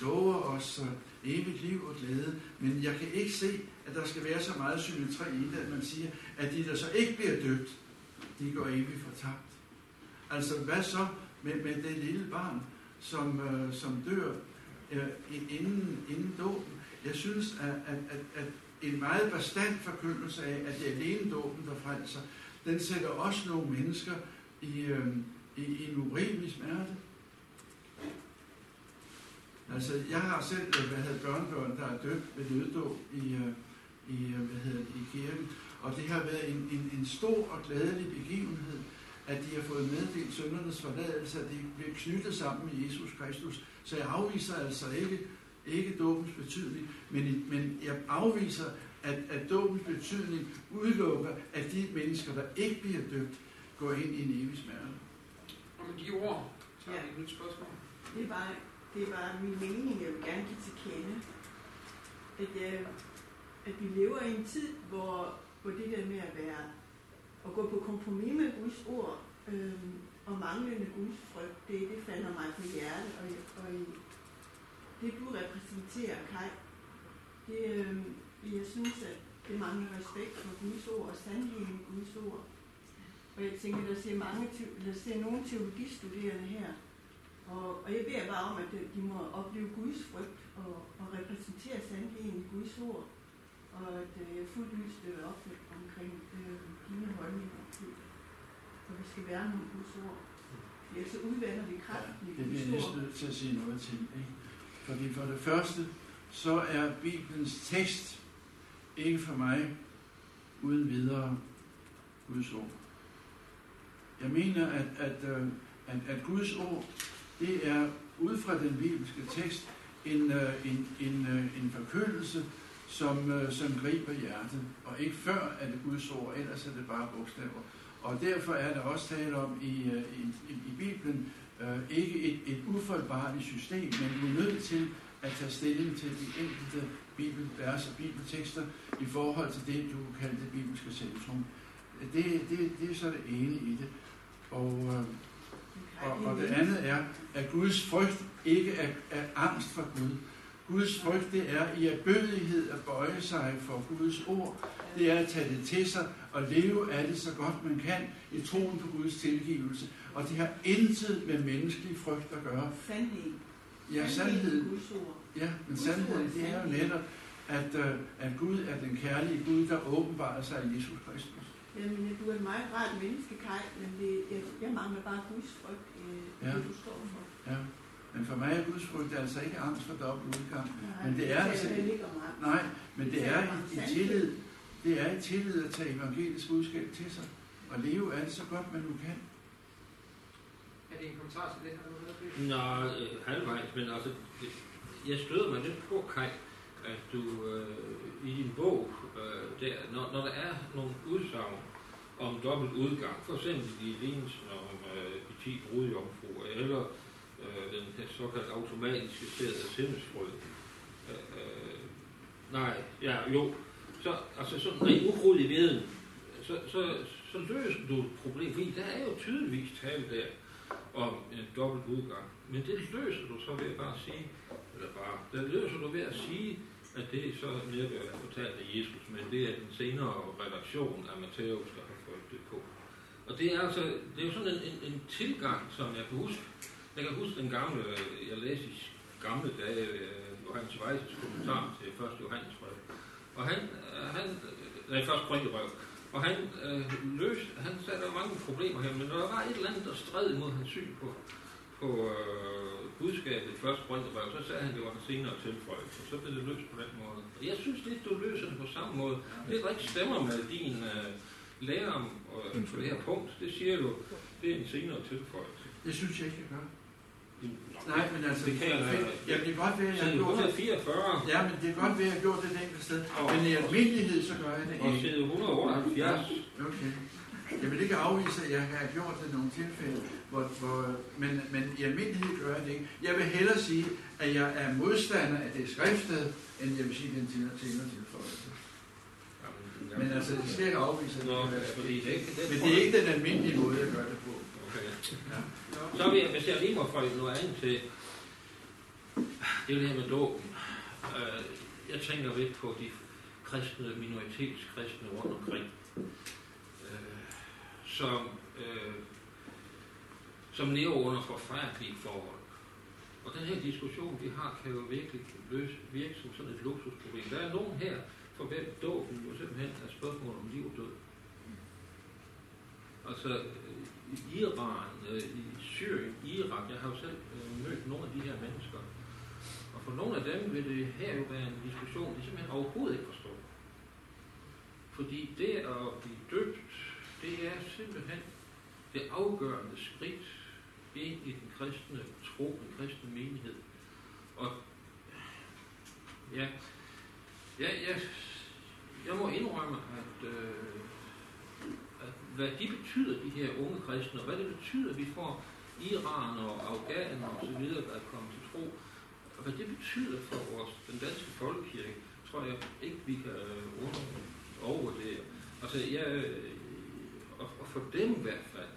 lover os øh, evigt liv og glæde, men jeg kan ikke se, at der skal være så meget symmetri i det, at man siger, at de, der så ikke bliver døbt, de går evigt fortabt. Altså, hvad så med, med det lille barn, som, øh, som dør øh, inden, inden dåben? Jeg synes, at, at, at, at en meget bestand forkyndelse af, at det er alene dåben, der frelser, den sætter også nogle mennesker i, øh, i, i en urimelig smerte. Altså, jeg har selv øh, hvad hedder, børnebørn, der er døbt ved nøddåb i, øh, i, øh, hvad hedder i kirken, og det har været en, en, en stor og glædelig begivenhed, at de har fået meddelt søndernes forladelse, at de bliver knyttet sammen med Jesus Kristus. Så jeg afviser altså ikke, ikke dåbens betydning, men, men jeg afviser, at, at dåbens betydning udelukker, at de mennesker, der ikke bliver døbt, går ind i en evig smerte. Og med de ord, så er det et nyt spørgsmål. Det er bare, det er bare min mening, jeg vil gerne give til kende. At, jeg, at vi lever i en tid, hvor, hvor det der med at være at gå på kompromis med Guds ord øh, og manglende Guds frygt, det, det falder mig på hjertet. Og, og i, det du repræsenterer, Kai, det, øh, jeg synes, at det mangler respekt for Guds ord og sandheden i Guds ord. Og jeg tænker, der ser, mange, der ser nogle teologistuderende her, og, og jeg beder bare om, at de må opleve Guds frygt og, og repræsentere sandheden i Guds ord, og at øh, fuldt ud støtter op omkring øh, dine holdninger til, og vi skal være med Guds ord. Ja, så udvander vi kraften ja, i det Guds ord. næsten nødt til at sige noget til. Ikke? Fordi for det første, så er Bibelens tekst ikke for mig uden videre Guds ord. Jeg mener, at, at, øh, at, at Guds ord, det er ud fra den bibelske tekst en, øh, en, en, øh, en forkyndelse, som, øh, som griber hjertet, og ikke før er det Guds ord, ellers er det bare bogstaver. Og derfor er der også tale om i, i, i Bibelen ikke et, et ufoldbarligt system, men vi er nødt til at tage stilling til de enkelte bibelvers og bibeltekster i forhold til det, du kalder det bibelske centrum. Det, det, det er så det ene i det. Og, øh, og, og det andet er, at Guds frygt ikke er, er angst for Gud. Guds frygt, det er i erbødighed at bøje sig for Guds ord. Det er at tage det til sig og leve af det så godt man kan i troen på Guds tilgivelse. Og det har intet med menneskelig frygt at gøre. Sandhed. Ja, sandhed. Ja, men sandheden, det er jo netop, at, uh, at Gud er den kærlige Gud, der åbenbarer sig i Jesus Kristus. Jamen, du er et meget rart menneske, Kai, men det, jeg, jeg mangler bare Guds frygt, øh, ja. det du står for. Ja. Men for mig er Guds frygt altså ikke angst for dobbelt udgang. Nej, men det er det altså, nej, men det, det er i, i tillid. Det er i tillid at tage evangelisk budskab til sig og leve af det så godt man nu kan. Er det en kommentar til det her? Nå, øh, halvvejs, men altså, jeg støder mig lidt på, Kai, at du øh, i din bog, øh, der, når, når der er nogle udsagn om dobbelt udgang, for eksempel i lignelsen om øh, de 10 brudjomfruer, eller øh, den såkaldte automatiske sted af sindsfrød. Øh, øh, nej, ja, jo. Så, altså sådan rent ukrudt i viden, så, så, så løser du problemet, fordi der er jo tydeligvis tale der om en dobbelt udgang. Men det løser du så ved at bare sige, eller bare, det løser du ved at sige, at det er så netop fortalt af Jesus, men det er den senere redaktion af Matthæus, der har fået det på. Og det er altså, det er jo sådan en, en, en tilgang, som jeg kan huske. Jeg kan huske den gamle, jeg læste i gamle dage, øh, Johannes Weises kommentar til 1. Johannes brev. Og han, øh, han øh, nej, først Korintherbrev. Og han øh, løste, han sagde, der var mange problemer her, men der var et eller andet, der stred imod hans syn på, på øh, budskabet i første Korintherbrev. Så sagde han, at det var en senere tilføjelse, og så blev det løst på den måde. Og jeg synes lidt, du løser det på samme måde. Det er ikke stemmer med din øh, lære om øh, på det her punkt. Det siger du, det er en senere tilføjelse. Det synes jeg ikke, jeg gør. Nej, men altså, det kan jeg være. Ja, det kan godt være, at jeg har gjort det. 144. Ja, men det kan godt være, at jeg har gjort det et enkelt sted. Men i almindelighed, så gør jeg det ikke. Og side 178. Okay. Jeg vil ikke afvise, at jeg har gjort det i nogle tilfælde, hvor, hvor, men, men i almindelighed gør jeg det ikke. Jeg vil hellere sige, at jeg er modstander af det skriftsted, end jeg vil sige, den til tilføjelse. Men altså, det skal ikke afvise, at det Nå, fordi det er ikke, det Men det er ikke den almindelige måde, jeg gør det på. Okay. Ja. Så vil jeg, hvis jeg lige må få noget andet til, Det er det her med dåben. Øh, jeg tænker lidt på de kristne, minoritetskristne rundt omkring, som, øh, som lever under forfærdelige forhold. Og den her diskussion, vi har, kan jo virkelig løse, virke som sådan et luksusproblem. Der er nogen her, for hvem dåben jo simpelthen er spørgsmål om liv og død. Altså, i Iran, øh, i Syrien, Irak, jeg har jo selv øh, mødt nogle af de her mennesker, og for nogle af dem vil det her jo være en diskussion, de simpelthen overhovedet ikke forstår. Fordi det at blive døbt, det er simpelthen det afgørende skridt ind i den kristne tro, den kristne menighed. Og ja, ja, jeg, jeg må indrømme, at, øh, at hvad de betyder, de her unge kristne, og hvad det betyder, at vi får Iran og Afghan og så videre, der er kommet til tro, og hvad det betyder for vores, den danske folkekirke, tror jeg ikke, vi kan øh, overvurdere. Altså, jeg, og, og for dem i hvert fald,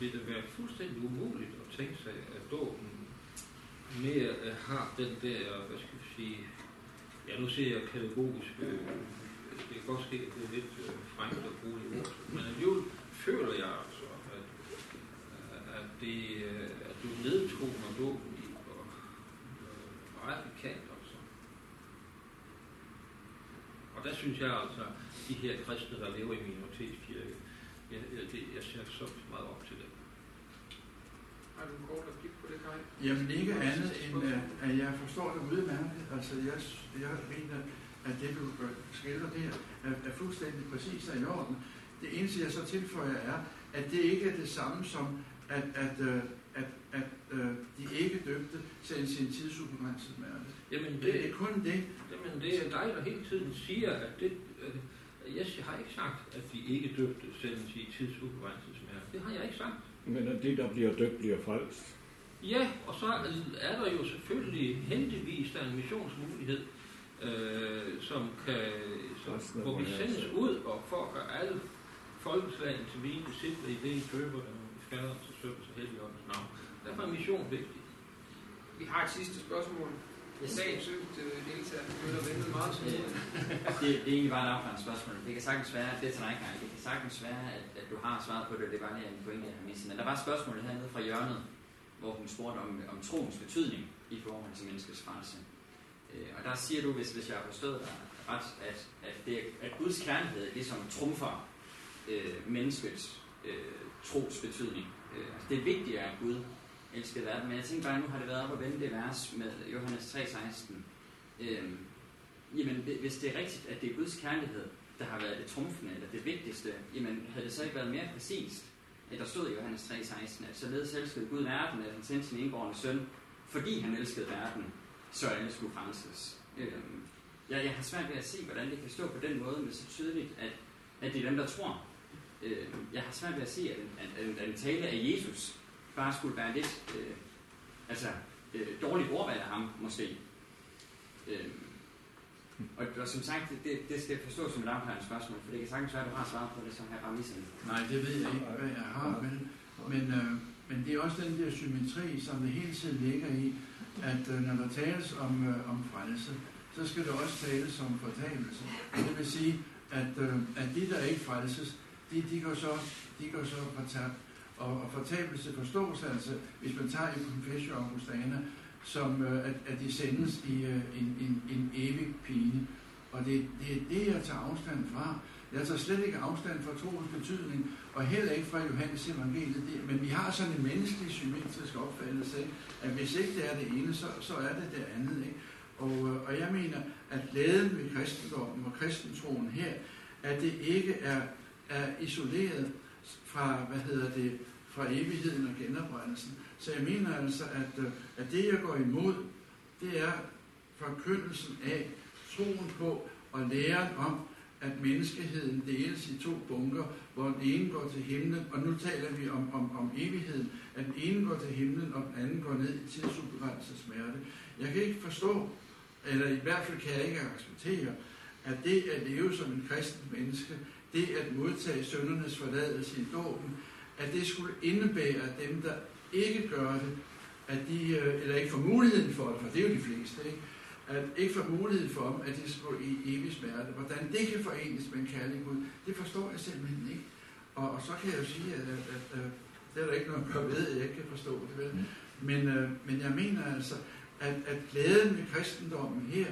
vil det være fuldstændig umuligt at tænke sig, at dåben mere øh, har den der, hvad skal vi sige, ja nu ser jeg kategorisk, øh, det kan godt ske, at det er lidt øh, fremt at bruge det ord, men alligevel føler jeg altså, at, øh, at, det, øh, at du nedtoner dåben i og, øh, meget bekendt altså. Og der synes jeg altså, de her kristne, der lever i minoritetskirke, jeg, jeg, det, jeg ser så meget op til det. Har du en kort replik på det, Kai? Jamen ikke andet end, øh, at jeg forstår det udmærket. Altså jeg, jeg mener, at det du skildrer der, er, er fuldstændig præcis og i orden. Det eneste jeg så tilføjer er, at det ikke er det samme som, at, at, øh, at, at, at de ikke døbte sendes sin tidsubegrænset smerte. Jamen det, Det er kun det. jamen det er dig, der hele tiden siger, at det, øh, jeg har ikke sagt, at de ikke døbte sendes i tidsubegrænset smerte. Det har jeg ikke sagt. Men at de, der bliver døbt, bliver frelst. Ja, og så er der jo selvfølgelig heldigvis der er en missionsmulighed, øh, som kan, som, hvor vi sendes ud og for at gøre alle folkeslagene til mine disciple i det, I døber dem i fader til søn til helligåndens navn. Derfor er mission vigtig. Vi har et sidste spørgsmål. Jeg søgt sygt deltager. Vi har ventet meget det. Øh, det, det er egentlig bare et afklarende spørgsmål. Det kan sagtens være, det er til dig ikke engang. Det kan sagtens være, at, at du har svaret på det, og det var lige en pointe, jeg har misset. Men der var et spørgsmål hernede fra hjørnet, hvor hun spurgte om, om troens betydning i forhold til menneskets frelse. Øh, og der siger du, hvis, hvis jeg har forstået dig ret, at, at, det, er- at Guds kærlighed ligesom trumfer øh, menneskets øh, tros betydning. Øh, altså det er vigtigere, at Gud elskede verden. Men jeg tænker bare, nu har det været op at vende det vers med Johannes 3,16. Øhm, Jamen, hvis det er rigtigt, at det er Guds kærlighed, der har været det trumfende, eller det vigtigste, jamen havde det så ikke været mere præcist, at der stod i Johannes 3,16, at således elskede Gud verden, at han sendte sin indgående søn, fordi han elskede verden, så alle skulle frelses. Øhm, jeg, jeg har svært ved at se, hvordan det kan stå på den måde, men så tydeligt, at, at det er dem, der tror. Øhm, jeg har svært ved at se, at at, at, at en tale af Jesus bare skulle være lidt øh, altså, øh, dårligt ordvalg af ham, måske. Øh, og, og som sagt, det, det, skal forstås som et afklarende spørgsmål, for det kan sagtens være, at du har svaret på det, som jeg bare misser det. Nej, det ved jeg ikke, hvad jeg har, men, men, øh, men det er også den der symmetri, som det hele tiden ligger i, at øh, når der tales om, øh, om frelse, så skal det også tales om fortabelse. Det vil sige, at, øh, at de, der ikke frelses, de, de går så, de går så fortabt. Og, og fortabelse forstås altså, hvis man tager i Confessio Augustana, som øh, at, at de sendes i øh, en, en, en evig pine. Og det, det er det, jeg tager afstand fra. Jeg tager slet ikke afstand fra troens betydning, og heller ikke fra Johannes evangeliet. Det- Men vi har sådan en menneskelig symmetrisk opfattelse af, at hvis ikke det er det ene, så, så er det det andet. Ikke? Og, øh, og jeg mener, at glæden ved kristendommen og kristentroen her, at det ikke er, er isoleret fra, hvad hedder det, fra evigheden og genoprettelsen. Så jeg mener altså, at, øh, at det, jeg går imod, det er forkyndelsen af troen på og læren om, at menneskeheden deles i to bunker, hvor den ene går til himlen, og nu taler vi om, om, om evigheden, at den ene går til himlen, og den anden går ned i tidsubegrænset smerte. Jeg kan ikke forstå, eller i hvert fald kan jeg ikke acceptere, at det at leve som en kristen menneske, det at modtage søndernes forladelse i dåben, at det skulle indebære, at dem, der ikke gør det, at de, øh, eller ikke får muligheden for det, for det er jo de fleste, ikke? at ikke får mulighed for dem, at de skal i evig smerte. Hvordan det kan forenes med en kærlig Gud, det forstår jeg simpelthen ikke. Og, og så kan jeg jo sige, at, at, at, at det er der ikke noget at gøre ved, at jeg ikke kan forstå det. Vel? Men, øh, men jeg mener altså, at, at glæden ved kristendommen her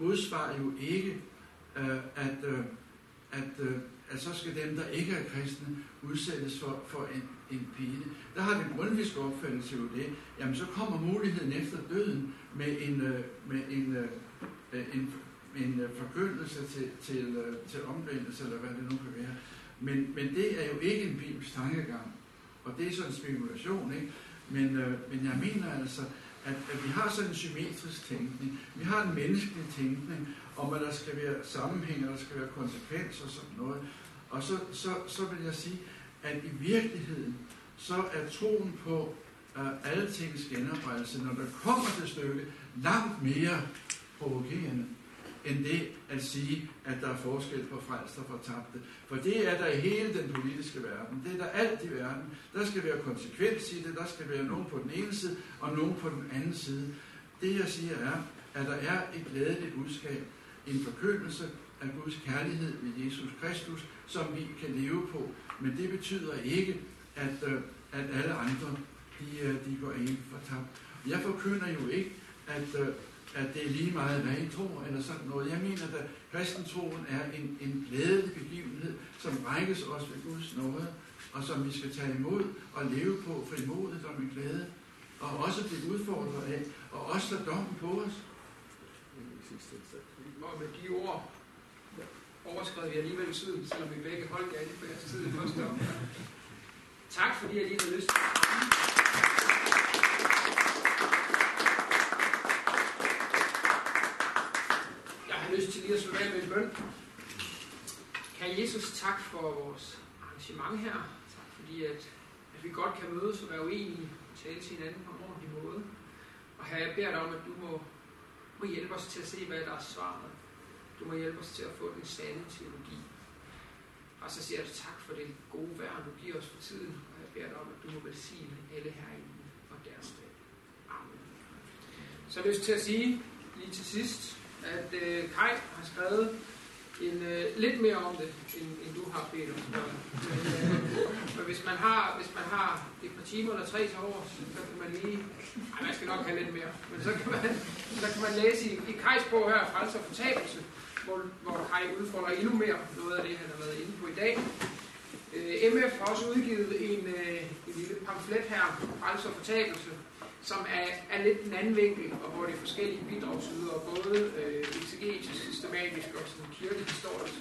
modsvarer jo ikke, øh, at, øh, at, øh, at så skal dem, der ikke er kristne, udsættes for, for en, en pine. Der har den grundviske opfattelse jo det, jamen så kommer muligheden efter døden med en, øh, med en, øh, øh, en, en øh, forkyndelse til, til, øh, til omvendelse, eller hvad det nu kan være. Men, men det er jo ikke en bibelsk tankegang. Og det er sådan en spekulation, ikke? Men, øh, men jeg mener altså, at, at vi har sådan en symmetrisk tænkning. Vi har en menneskelig tænkning om, at der skal være sammenhæng, og der skal være konsekvenser og sådan noget. Og så, så, så vil jeg sige, at i virkeligheden, så er troen på uh, alle tings genoprettelse, når der kommer til stykke, langt mere provokerende, end det at sige, at der er forskel på frelst og fortabte. For det er der i hele den politiske verden. Det er der alt i verden. Der skal være konsekvens i det. Der skal være nogen på den ene side, og nogen på den anden side. Det jeg siger er, at der er et glædeligt budskab, en forkyndelse af Guds kærlighed ved Jesus Kristus, som vi kan leve på. Men det betyder ikke, at, øh, at alle andre de, øh, de går ind for tabt. Jeg forkynder jo ikke, at, øh, at det er lige meget, hvad I tror, eller sådan noget. Jeg mener, at kristentroen er en, en glædelig begivenhed, som rækkes os ved Guds nåde, og som vi skal tage imod og leve på frimodigt og med glæde, og også blive udfordret af, og også tage dommen på os. Og med de ord overskred vi alligevel tiden, selvom vi begge holdt gerne på jeres tid i første omgang. Tak fordi I lige havde lyst til at komme. Jeg har lyst til lige at slutte af med en bøn. Kan Jesus tak for vores arrangement her. Tak fordi at, at vi godt kan mødes og være uenige og tale til hinanden på en ordentlig måde. Og her jeg beder dig om, at du må, må hjælpe os til at se, hvad der er svaret. Du må hjælpe os til at få den sande teologi. Og så siger jeg tak for det gode vejr, du giver os for tiden. Og jeg beder dig om, at du må velsigne alle herinde og deres dag. Amen. Så har lyst til at sige lige til sidst, at øh, Kai har skrevet en, øh, lidt mere om det, end, end du har Peter. Men, øh, men hvis man har, hvis man har et par timer eller tre til over, så kan man lige... Ej, man skal nok have lidt mere. Men så kan man, så kan man læse i, i Kajs bog her, Frelse og Fortabelse, hvor, hvor Kai udfordrer endnu mere noget af det, han har været inde på i dag. Øh, MF har også udgivet en, øh, en lille pamflet her, Frelse og Fortabelse, som er, er lidt en anden vinkel, og hvor det er forskellige bidragsydere, både øh, exegetisk, systematisk og sådan kirkehistorisk.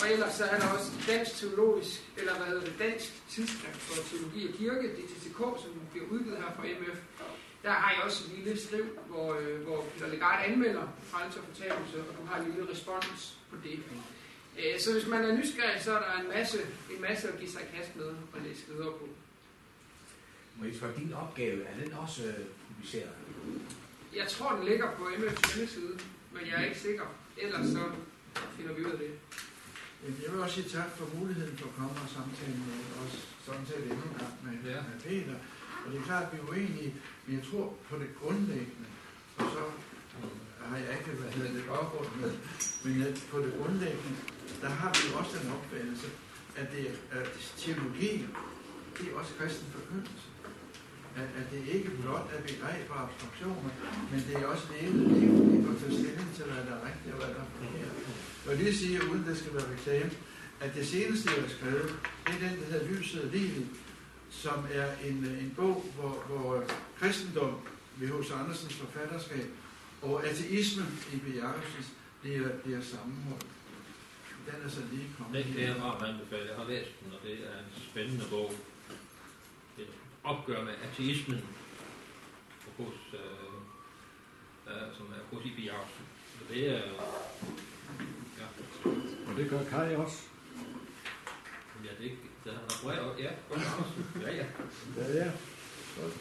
Og ellers så er der også dansk teologisk, eller hvad hedder det, dansk tidsskrift for teologi og kirke, DTTK, som bliver udgivet her fra MF. Der har jeg også et lille skriv, hvor, øh, hvor Peter Legard anmelder frelse og fortabelse, og du har en lille respons på det. Øh, så hvis man er nysgerrig, så er der en masse, en masse at give sig i kast med og læse videre på. Må jeg spørge, din opgave, er den også øh, publiceret? Jeg tror, den ligger på MF's hjemmeside, men jeg er ikke sikker. Ellers så finder vi ud af det. Jeg vil også sige tak for muligheden for at komme og samtale med os, samtale endnu en gang med, Ja. med Peter. Og det er klart, at vi er uenige, men jeg tror på det grundlæggende, og så har jeg ikke hvad hedder det baggrund med, men at på det grundlæggende, der har vi også den opfattelse, at, det, er- at teologi, det er også kristen forkyndelse. At, at det ikke blot er begreber og abstraktioner, men det er også levet liv, vi får tage stilling til, hvad der er rigtigt og hvad der er forkert. Vil lige sige, uden det skal være reklame, at det seneste, jeg har skrevet, det er den, der hedder Lyset og Livet, som er en, en bog, hvor, hvor kristendom ved H.C. Andersens forfatterskab og ateisme i B. Jacobsens bliver, bliver sammenholdt. Den er så lige kommet. Den kan jeg varmt anbefale. Jeg har læst den, og det er en spændende bog. Et opgør med ateismen hos, øh, øh, som er hos I.B. Jacobsen. Så det er... Ja, Og det gør Kai også. ja det, det har refereret. Ja, godt. Ja, ja. Ja, ja. Godt.